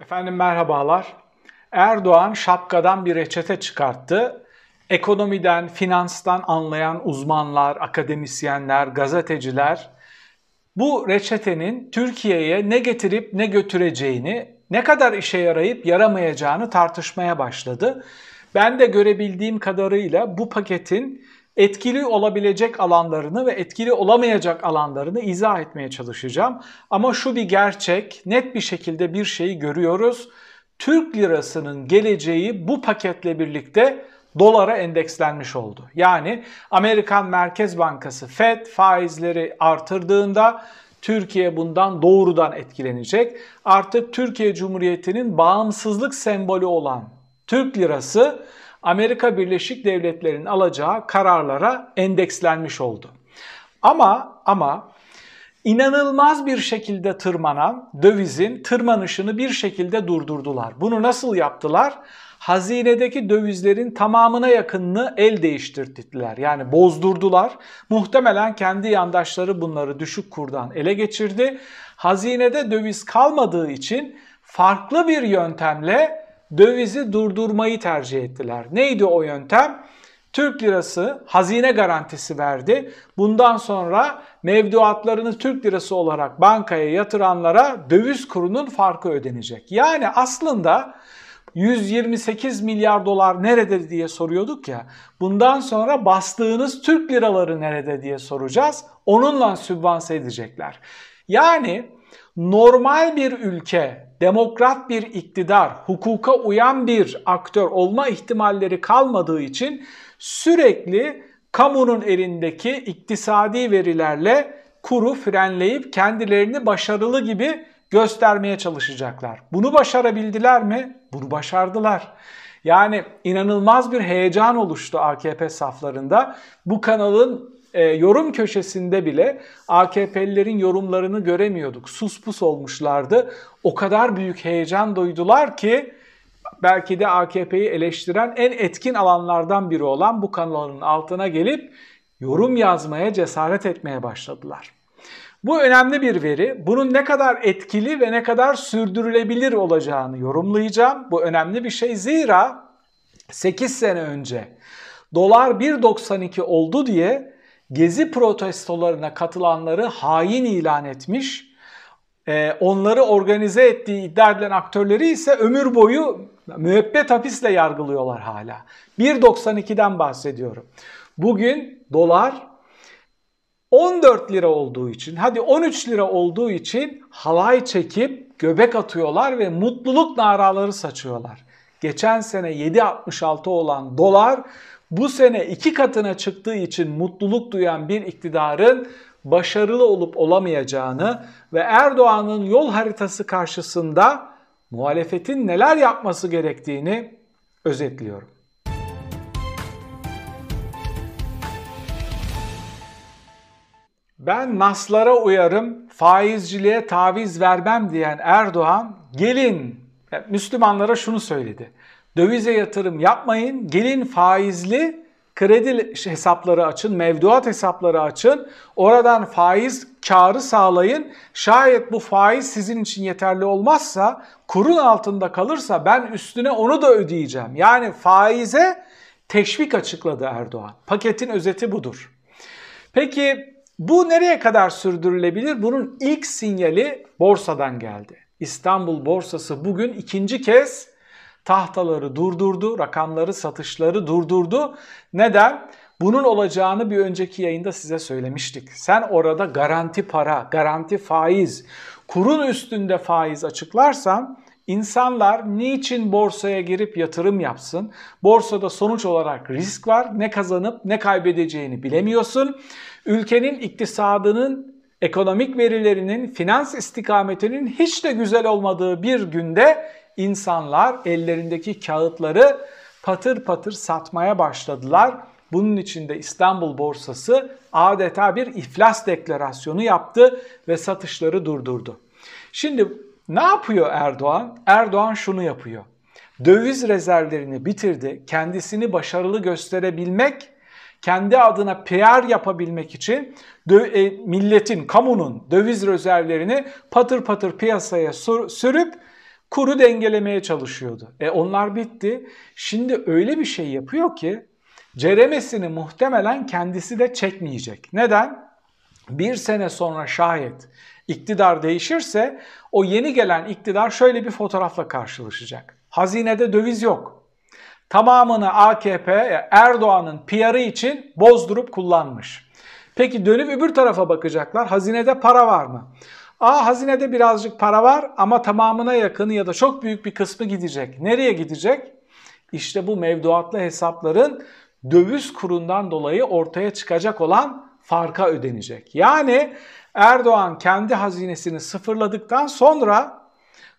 Efendim merhabalar. Erdoğan şapkadan bir reçete çıkarttı. Ekonomiden, finanstan anlayan uzmanlar, akademisyenler, gazeteciler bu reçetenin Türkiye'ye ne getirip ne götüreceğini, ne kadar işe yarayıp yaramayacağını tartışmaya başladı. Ben de görebildiğim kadarıyla bu paketin etkili olabilecek alanlarını ve etkili olamayacak alanlarını izah etmeye çalışacağım. Ama şu bir gerçek, net bir şekilde bir şeyi görüyoruz. Türk lirasının geleceği bu paketle birlikte dolara endekslenmiş oldu. Yani Amerikan Merkez Bankası Fed faizleri artırdığında Türkiye bundan doğrudan etkilenecek. Artık Türkiye Cumhuriyeti'nin bağımsızlık sembolü olan Türk lirası Amerika Birleşik Devletleri'nin alacağı kararlara endekslenmiş oldu. Ama ama inanılmaz bir şekilde tırmanan dövizin tırmanışını bir şekilde durdurdular. Bunu nasıl yaptılar? Hazinedeki dövizlerin tamamına yakınını el değiştirdiler. Yani bozdurdular. Muhtemelen kendi yandaşları bunları düşük kurdan ele geçirdi. Hazinede döviz kalmadığı için farklı bir yöntemle dövizi durdurmayı tercih ettiler. Neydi o yöntem? Türk lirası hazine garantisi verdi. Bundan sonra mevduatlarını Türk lirası olarak bankaya yatıranlara döviz kurunun farkı ödenecek. Yani aslında 128 milyar dolar nerede diye soruyorduk ya. Bundan sonra bastığınız Türk liraları nerede diye soracağız. Onunla sübvanse edecekler. Yani normal bir ülke, demokrat bir iktidar, hukuka uyan bir aktör olma ihtimalleri kalmadığı için sürekli kamunun elindeki iktisadi verilerle kuru frenleyip kendilerini başarılı gibi göstermeye çalışacaklar. Bunu başarabildiler mi? Bunu başardılar. Yani inanılmaz bir heyecan oluştu AKP saflarında. Bu kanalın e, yorum köşesinde bile AKP'lilerin yorumlarını göremiyorduk. Sus pus olmuşlardı. O kadar büyük heyecan duydular ki belki de AKP'yi eleştiren en etkin alanlardan biri olan bu kanalın altına gelip yorum yazmaya cesaret etmeye başladılar. Bu önemli bir veri. Bunun ne kadar etkili ve ne kadar sürdürülebilir olacağını yorumlayacağım. Bu önemli bir şey. Zira 8 sene önce dolar 1.92 oldu diye gezi protestolarına katılanları hain ilan etmiş. Ee, onları organize ettiği iddia edilen aktörleri ise ömür boyu müebbet hapisle yargılıyorlar hala. 1.92'den bahsediyorum. Bugün dolar 14 lira olduğu için, hadi 13 lira olduğu için halay çekip göbek atıyorlar ve mutluluk naraları saçıyorlar. Geçen sene 7.66 olan dolar bu sene iki katına çıktığı için mutluluk duyan bir iktidarın başarılı olup olamayacağını ve Erdoğan'ın yol haritası karşısında muhalefetin neler yapması gerektiğini özetliyorum. Ben naslara uyarım, faizciliğe taviz vermem diyen Erdoğan gelin Müslümanlara şunu söyledi. Dövize yatırım yapmayın, gelin faizli kredi hesapları açın, mevduat hesapları açın. Oradan faiz karı sağlayın. Şayet bu faiz sizin için yeterli olmazsa, kurun altında kalırsa ben üstüne onu da ödeyeceğim. Yani faize teşvik açıkladı Erdoğan. Paketin özeti budur. Peki bu nereye kadar sürdürülebilir? Bunun ilk sinyali borsadan geldi. İstanbul borsası bugün ikinci kez tahtaları durdurdu, rakamları, satışları durdurdu. Neden? Bunun olacağını bir önceki yayında size söylemiştik. Sen orada garanti para, garanti faiz, kurun üstünde faiz açıklarsan insanlar niçin borsaya girip yatırım yapsın? Borsada sonuç olarak risk var. Ne kazanıp ne kaybedeceğini bilemiyorsun. Ülkenin iktisadının ekonomik verilerinin, finans istikametinin hiç de güzel olmadığı bir günde insanlar ellerindeki kağıtları patır patır satmaya başladılar. Bunun için de İstanbul borsası adeta bir iflas deklarasyonu yaptı ve satışları durdurdu. Şimdi ne yapıyor Erdoğan? Erdoğan şunu yapıyor. Döviz rezervlerini bitirdi. Kendisini başarılı gösterebilmek, kendi adına PR yapabilmek için e, milletin, kamunun döviz rezervlerini patır patır piyasaya sürüp Kuru dengelemeye çalışıyordu. E onlar bitti. Şimdi öyle bir şey yapıyor ki ceremesini muhtemelen kendisi de çekmeyecek. Neden? Bir sene sonra şayet iktidar değişirse o yeni gelen iktidar şöyle bir fotoğrafla karşılaşacak. Hazinede döviz yok. Tamamını AKP Erdoğan'ın PR'ı için bozdurup kullanmış. Peki dönüp öbür tarafa bakacaklar. Hazinede para var mı? Aa hazinede birazcık para var ama tamamına yakını ya da çok büyük bir kısmı gidecek. Nereye gidecek? İşte bu mevduatlı hesapların döviz kurundan dolayı ortaya çıkacak olan farka ödenecek. Yani Erdoğan kendi hazinesini sıfırladıktan sonra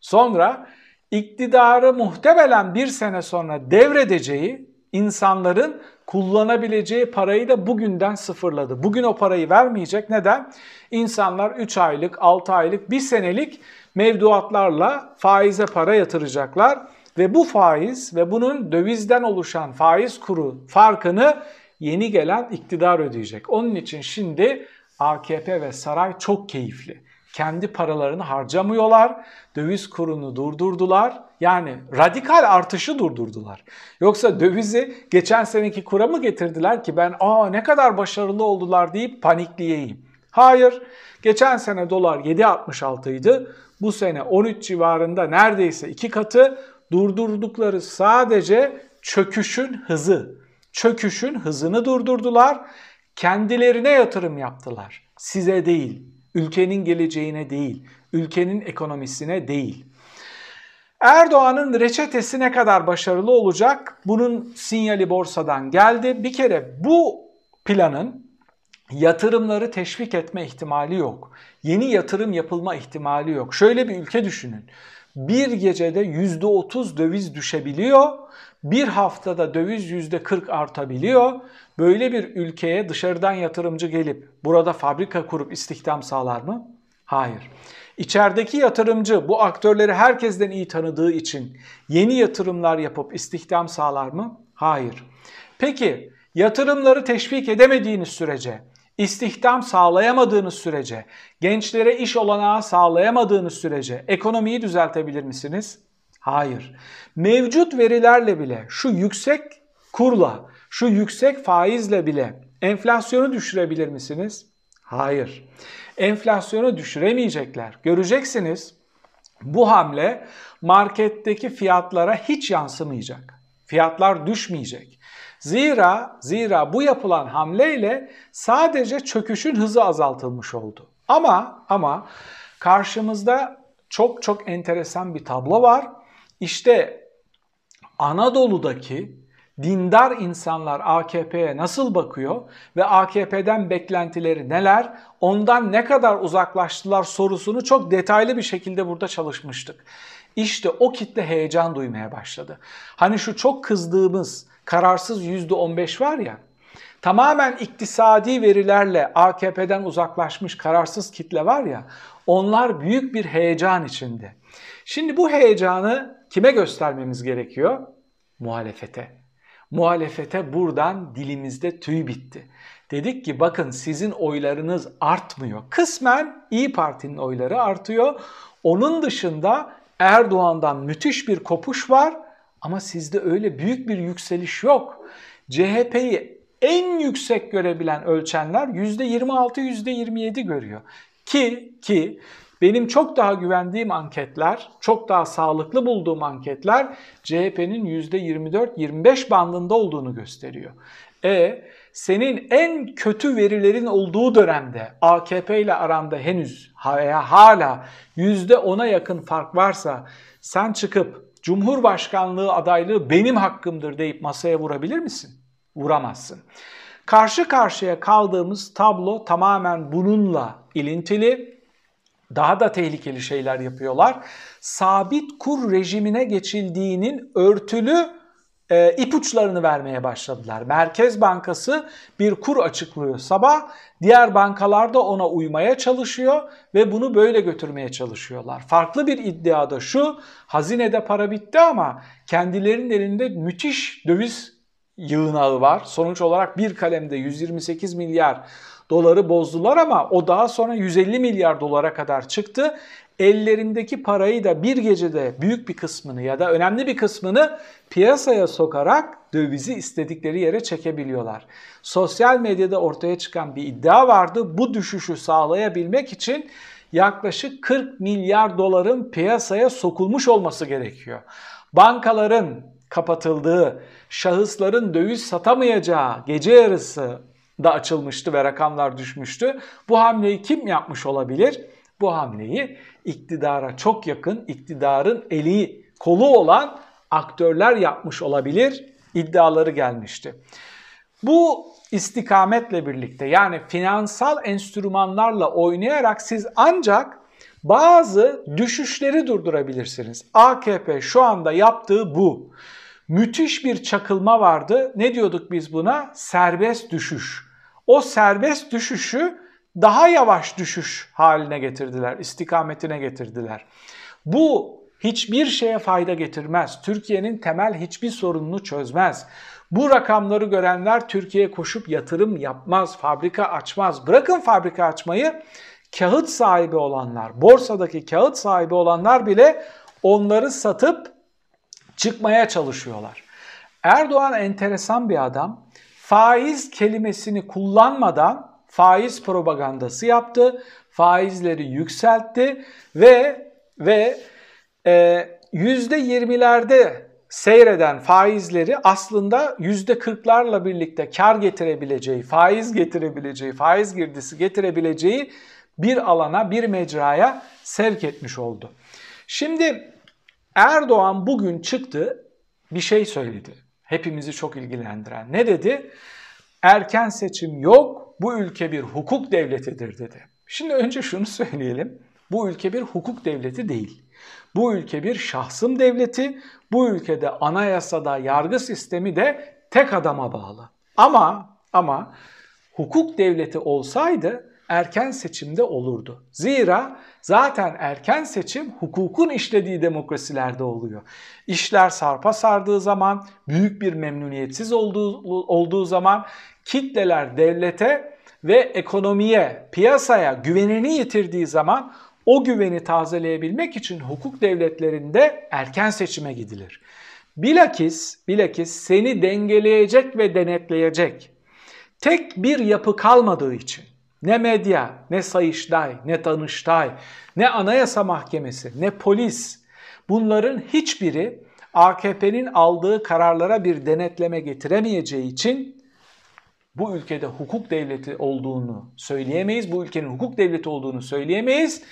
sonra iktidarı muhtemelen bir sene sonra devredeceği insanların kullanabileceği parayı da bugünden sıfırladı. Bugün o parayı vermeyecek. Neden? İnsanlar 3 aylık, 6 aylık, 1 senelik mevduatlarla faize para yatıracaklar ve bu faiz ve bunun dövizden oluşan faiz kuru farkını yeni gelen iktidar ödeyecek. Onun için şimdi AKP ve saray çok keyifli. Kendi paralarını harcamıyorlar, döviz kurunu durdurdular. Yani radikal artışı durdurdular. Yoksa dövizi geçen seneki kura mı getirdiler ki ben aa ne kadar başarılı oldular deyip panikleyeyim. Hayır, geçen sene dolar 7.66 idi. Bu sene 13 civarında neredeyse iki katı durdurdukları sadece çöküşün hızı. Çöküşün hızını durdurdular. Kendilerine yatırım yaptılar. Size değil, ülkenin geleceğine değil, ülkenin ekonomisine değil. Erdoğan'ın reçetesi ne kadar başarılı olacak? Bunun sinyali borsadan geldi. Bir kere bu planın yatırımları teşvik etme ihtimali yok. Yeni yatırım yapılma ihtimali yok. Şöyle bir ülke düşünün. Bir gecede %30 döviz düşebiliyor. Bir haftada döviz %40 artabiliyor. Böyle bir ülkeye dışarıdan yatırımcı gelip burada fabrika kurup istihdam sağlar mı? Hayır. İçerideki yatırımcı bu aktörleri herkesten iyi tanıdığı için yeni yatırımlar yapıp istihdam sağlar mı? Hayır. Peki yatırımları teşvik edemediğiniz sürece, istihdam sağlayamadığınız sürece, gençlere iş olanağı sağlayamadığınız sürece ekonomiyi düzeltebilir misiniz? Hayır. Mevcut verilerle bile şu yüksek kurla, şu yüksek faizle bile enflasyonu düşürebilir misiniz? Hayır. Enflasyonu düşüremeyecekler. Göreceksiniz bu hamle marketteki fiyatlara hiç yansımayacak. Fiyatlar düşmeyecek. Zira zira bu yapılan hamleyle sadece çöküşün hızı azaltılmış oldu. Ama ama karşımızda çok çok enteresan bir tablo var. İşte Anadolu'daki dindar insanlar AKP'ye nasıl bakıyor ve AKP'den beklentileri neler, ondan ne kadar uzaklaştılar sorusunu çok detaylı bir şekilde burada çalışmıştık. İşte o kitle heyecan duymaya başladı. Hani şu çok kızdığımız kararsız %15 var ya, tamamen iktisadi verilerle AKP'den uzaklaşmış kararsız kitle var ya, onlar büyük bir heyecan içinde. Şimdi bu heyecanı kime göstermemiz gerekiyor? Muhalefete. Muhalefete buradan dilimizde tüy bitti. Dedik ki bakın sizin oylarınız artmıyor. Kısmen İyi Parti'nin oyları artıyor. Onun dışında Erdoğan'dan müthiş bir kopuş var ama sizde öyle büyük bir yükseliş yok. CHP'yi en yüksek görebilen ölçenler %26, %27 görüyor. Ki ki benim çok daha güvendiğim anketler, çok daha sağlıklı bulduğum anketler CHP'nin %24-25 bandında olduğunu gösteriyor. E senin en kötü verilerin olduğu dönemde AKP ile aranda henüz veya hala %10'a yakın fark varsa sen çıkıp Cumhurbaşkanlığı adaylığı benim hakkımdır deyip masaya vurabilir misin? Vuramazsın. Karşı karşıya kaldığımız tablo tamamen bununla ilintili daha da tehlikeli şeyler yapıyorlar. Sabit kur rejimine geçildiğinin örtülü e, ipuçlarını vermeye başladılar. Merkez Bankası bir kur açıklıyor sabah, diğer bankalar da ona uymaya çalışıyor ve bunu böyle götürmeye çalışıyorlar. Farklı bir iddia da şu, hazinede para bitti ama kendilerinin elinde müthiş döviz yığınağı var. Sonuç olarak bir kalemde 128 milyar doları bozdular ama o daha sonra 150 milyar dolara kadar çıktı. ellerindeki parayı da bir gecede büyük bir kısmını ya da önemli bir kısmını piyasaya sokarak dövizi istedikleri yere çekebiliyorlar. Sosyal medyada ortaya çıkan bir iddia vardı. Bu düşüşü sağlayabilmek için yaklaşık 40 milyar doların piyasaya sokulmuş olması gerekiyor. Bankaların kapatıldığı, şahısların döviz satamayacağı gece yarısı da açılmıştı ve rakamlar düşmüştü. Bu hamleyi kim yapmış olabilir? Bu hamleyi iktidara çok yakın, iktidarın eli kolu olan aktörler yapmış olabilir iddiaları gelmişti. Bu istikametle birlikte yani finansal enstrümanlarla oynayarak siz ancak bazı düşüşleri durdurabilirsiniz. AKP şu anda yaptığı bu. Müthiş bir çakılma vardı. Ne diyorduk biz buna? Serbest düşüş. O serbest düşüşü daha yavaş düşüş haline getirdiler, istikametine getirdiler. Bu hiçbir şeye fayda getirmez. Türkiye'nin temel hiçbir sorununu çözmez. Bu rakamları görenler Türkiye'ye koşup yatırım yapmaz, fabrika açmaz. Bırakın fabrika açmayı, kağıt sahibi olanlar, borsadaki kağıt sahibi olanlar bile onları satıp çıkmaya çalışıyorlar. Erdoğan enteresan bir adam. Faiz kelimesini kullanmadan faiz propagandası yaptı. Faizleri yükseltti ve ve e, %20'lerde seyreden faizleri aslında %40'larla birlikte kar getirebileceği, faiz getirebileceği, faiz girdisi getirebileceği bir alana, bir mecraya sevk etmiş oldu. Şimdi Erdoğan bugün çıktı bir şey söyledi. Hepimizi çok ilgilendiren. Ne dedi? Erken seçim yok, bu ülke bir hukuk devletidir dedi. Şimdi önce şunu söyleyelim. Bu ülke bir hukuk devleti değil. Bu ülke bir şahsım devleti. Bu ülkede anayasada yargı sistemi de tek adama bağlı. Ama ama hukuk devleti olsaydı erken seçimde olurdu. Zira zaten erken seçim hukukun işlediği demokrasilerde oluyor. İşler sarpa sardığı zaman, büyük bir memnuniyetsiz olduğu, olduğu zaman kitleler devlete ve ekonomiye, piyasaya güvenini yitirdiği zaman o güveni tazeleyebilmek için hukuk devletlerinde erken seçime gidilir. Bilakis, bilakis seni dengeleyecek ve denetleyecek tek bir yapı kalmadığı için ne medya, ne Sayıştay, ne Danıştay, ne Anayasa Mahkemesi, ne polis bunların hiçbiri AKP'nin aldığı kararlara bir denetleme getiremeyeceği için bu ülkede hukuk devleti olduğunu söyleyemeyiz. Bu ülkenin hukuk devleti olduğunu söyleyemeyiz.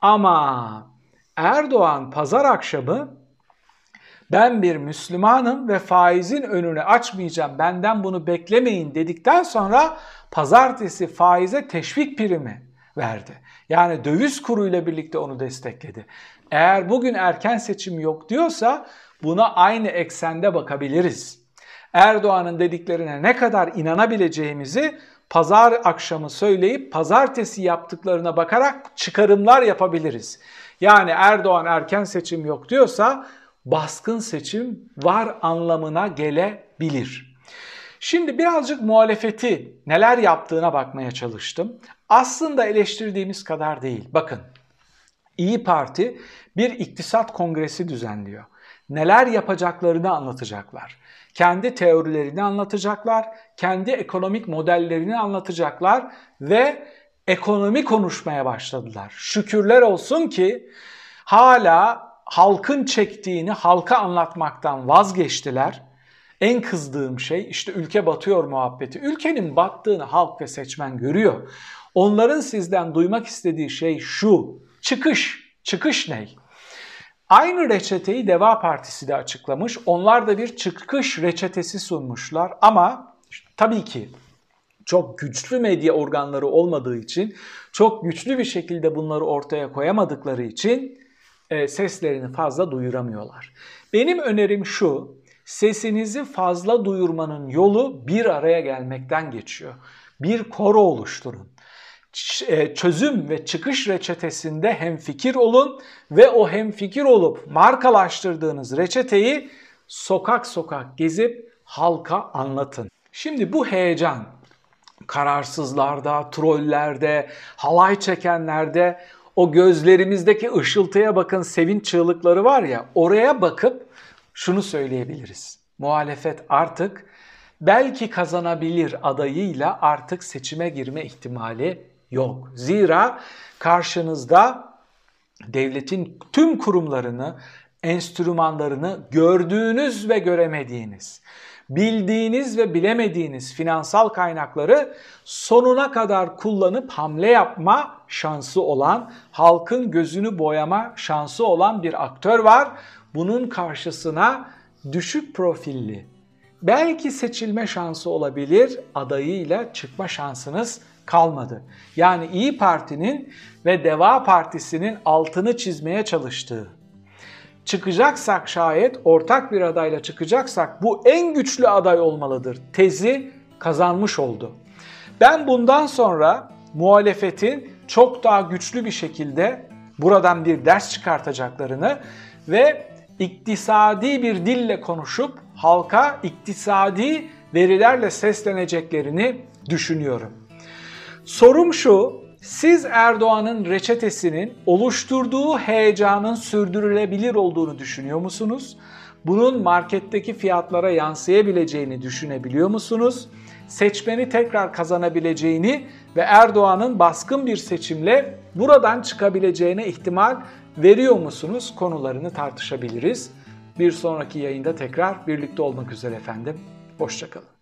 Ama Erdoğan pazar akşamı ben bir Müslümanım ve faizin önünü açmayacağım benden bunu beklemeyin dedikten sonra pazartesi faize teşvik primi verdi. Yani döviz kuruyla birlikte onu destekledi. Eğer bugün erken seçim yok diyorsa buna aynı eksende bakabiliriz. Erdoğan'ın dediklerine ne kadar inanabileceğimizi pazar akşamı söyleyip pazartesi yaptıklarına bakarak çıkarımlar yapabiliriz. Yani Erdoğan erken seçim yok diyorsa baskın seçim var anlamına gelebilir. Şimdi birazcık muhalefeti neler yaptığına bakmaya çalıştım. Aslında eleştirdiğimiz kadar değil. Bakın İyi Parti bir iktisat kongresi düzenliyor. Neler yapacaklarını anlatacaklar kendi teorilerini anlatacaklar, kendi ekonomik modellerini anlatacaklar ve ekonomi konuşmaya başladılar. Şükürler olsun ki hala halkın çektiğini halka anlatmaktan vazgeçtiler. En kızdığım şey işte ülke batıyor muhabbeti. Ülkenin battığını halk ve seçmen görüyor. Onların sizden duymak istediği şey şu. Çıkış. Çıkış ne? Aynı reçeteyi Deva Partisi de açıklamış. Onlar da bir çıkış reçetesi sunmuşlar ama tabii ki çok güçlü medya organları olmadığı için, çok güçlü bir şekilde bunları ortaya koyamadıkları için e, seslerini fazla duyuramıyorlar. Benim önerim şu, sesinizi fazla duyurmanın yolu bir araya gelmekten geçiyor. Bir koro oluşturun. E, çözüm ve çıkış reçetesinde hem fikir olun ve o hem fikir olup markalaştırdığınız reçeteyi sokak sokak gezip halka anlatın. Şimdi bu heyecan kararsızlarda, trollerde, halay çekenlerde o gözlerimizdeki ışıltıya bakın sevinç çığlıkları var ya oraya bakıp şunu söyleyebiliriz. Muhalefet artık belki kazanabilir adayıyla artık seçime girme ihtimali yok. Zira karşınızda devletin tüm kurumlarını, enstrümanlarını gördüğünüz ve göremediğiniz, bildiğiniz ve bilemediğiniz finansal kaynakları sonuna kadar kullanıp hamle yapma şansı olan, halkın gözünü boyama şansı olan bir aktör var. Bunun karşısına düşük profilli, belki seçilme şansı olabilir adayıyla çıkma şansınız kalmadı. Yani İyi Parti'nin ve Deva Partisi'nin altını çizmeye çalıştığı çıkacaksak şayet ortak bir adayla çıkacaksak bu en güçlü aday olmalıdır. Tezi kazanmış oldu. Ben bundan sonra muhalefetin çok daha güçlü bir şekilde buradan bir ders çıkartacaklarını ve iktisadi bir dille konuşup halka iktisadi verilerle sesleneceklerini düşünüyorum. Sorum şu, siz Erdoğan'ın reçetesinin oluşturduğu heyecanın sürdürülebilir olduğunu düşünüyor musunuz? Bunun marketteki fiyatlara yansıyabileceğini düşünebiliyor musunuz? Seçmeni tekrar kazanabileceğini ve Erdoğan'ın baskın bir seçimle buradan çıkabileceğine ihtimal veriyor musunuz? Konularını tartışabiliriz. Bir sonraki yayında tekrar birlikte olmak üzere efendim. Hoşçakalın.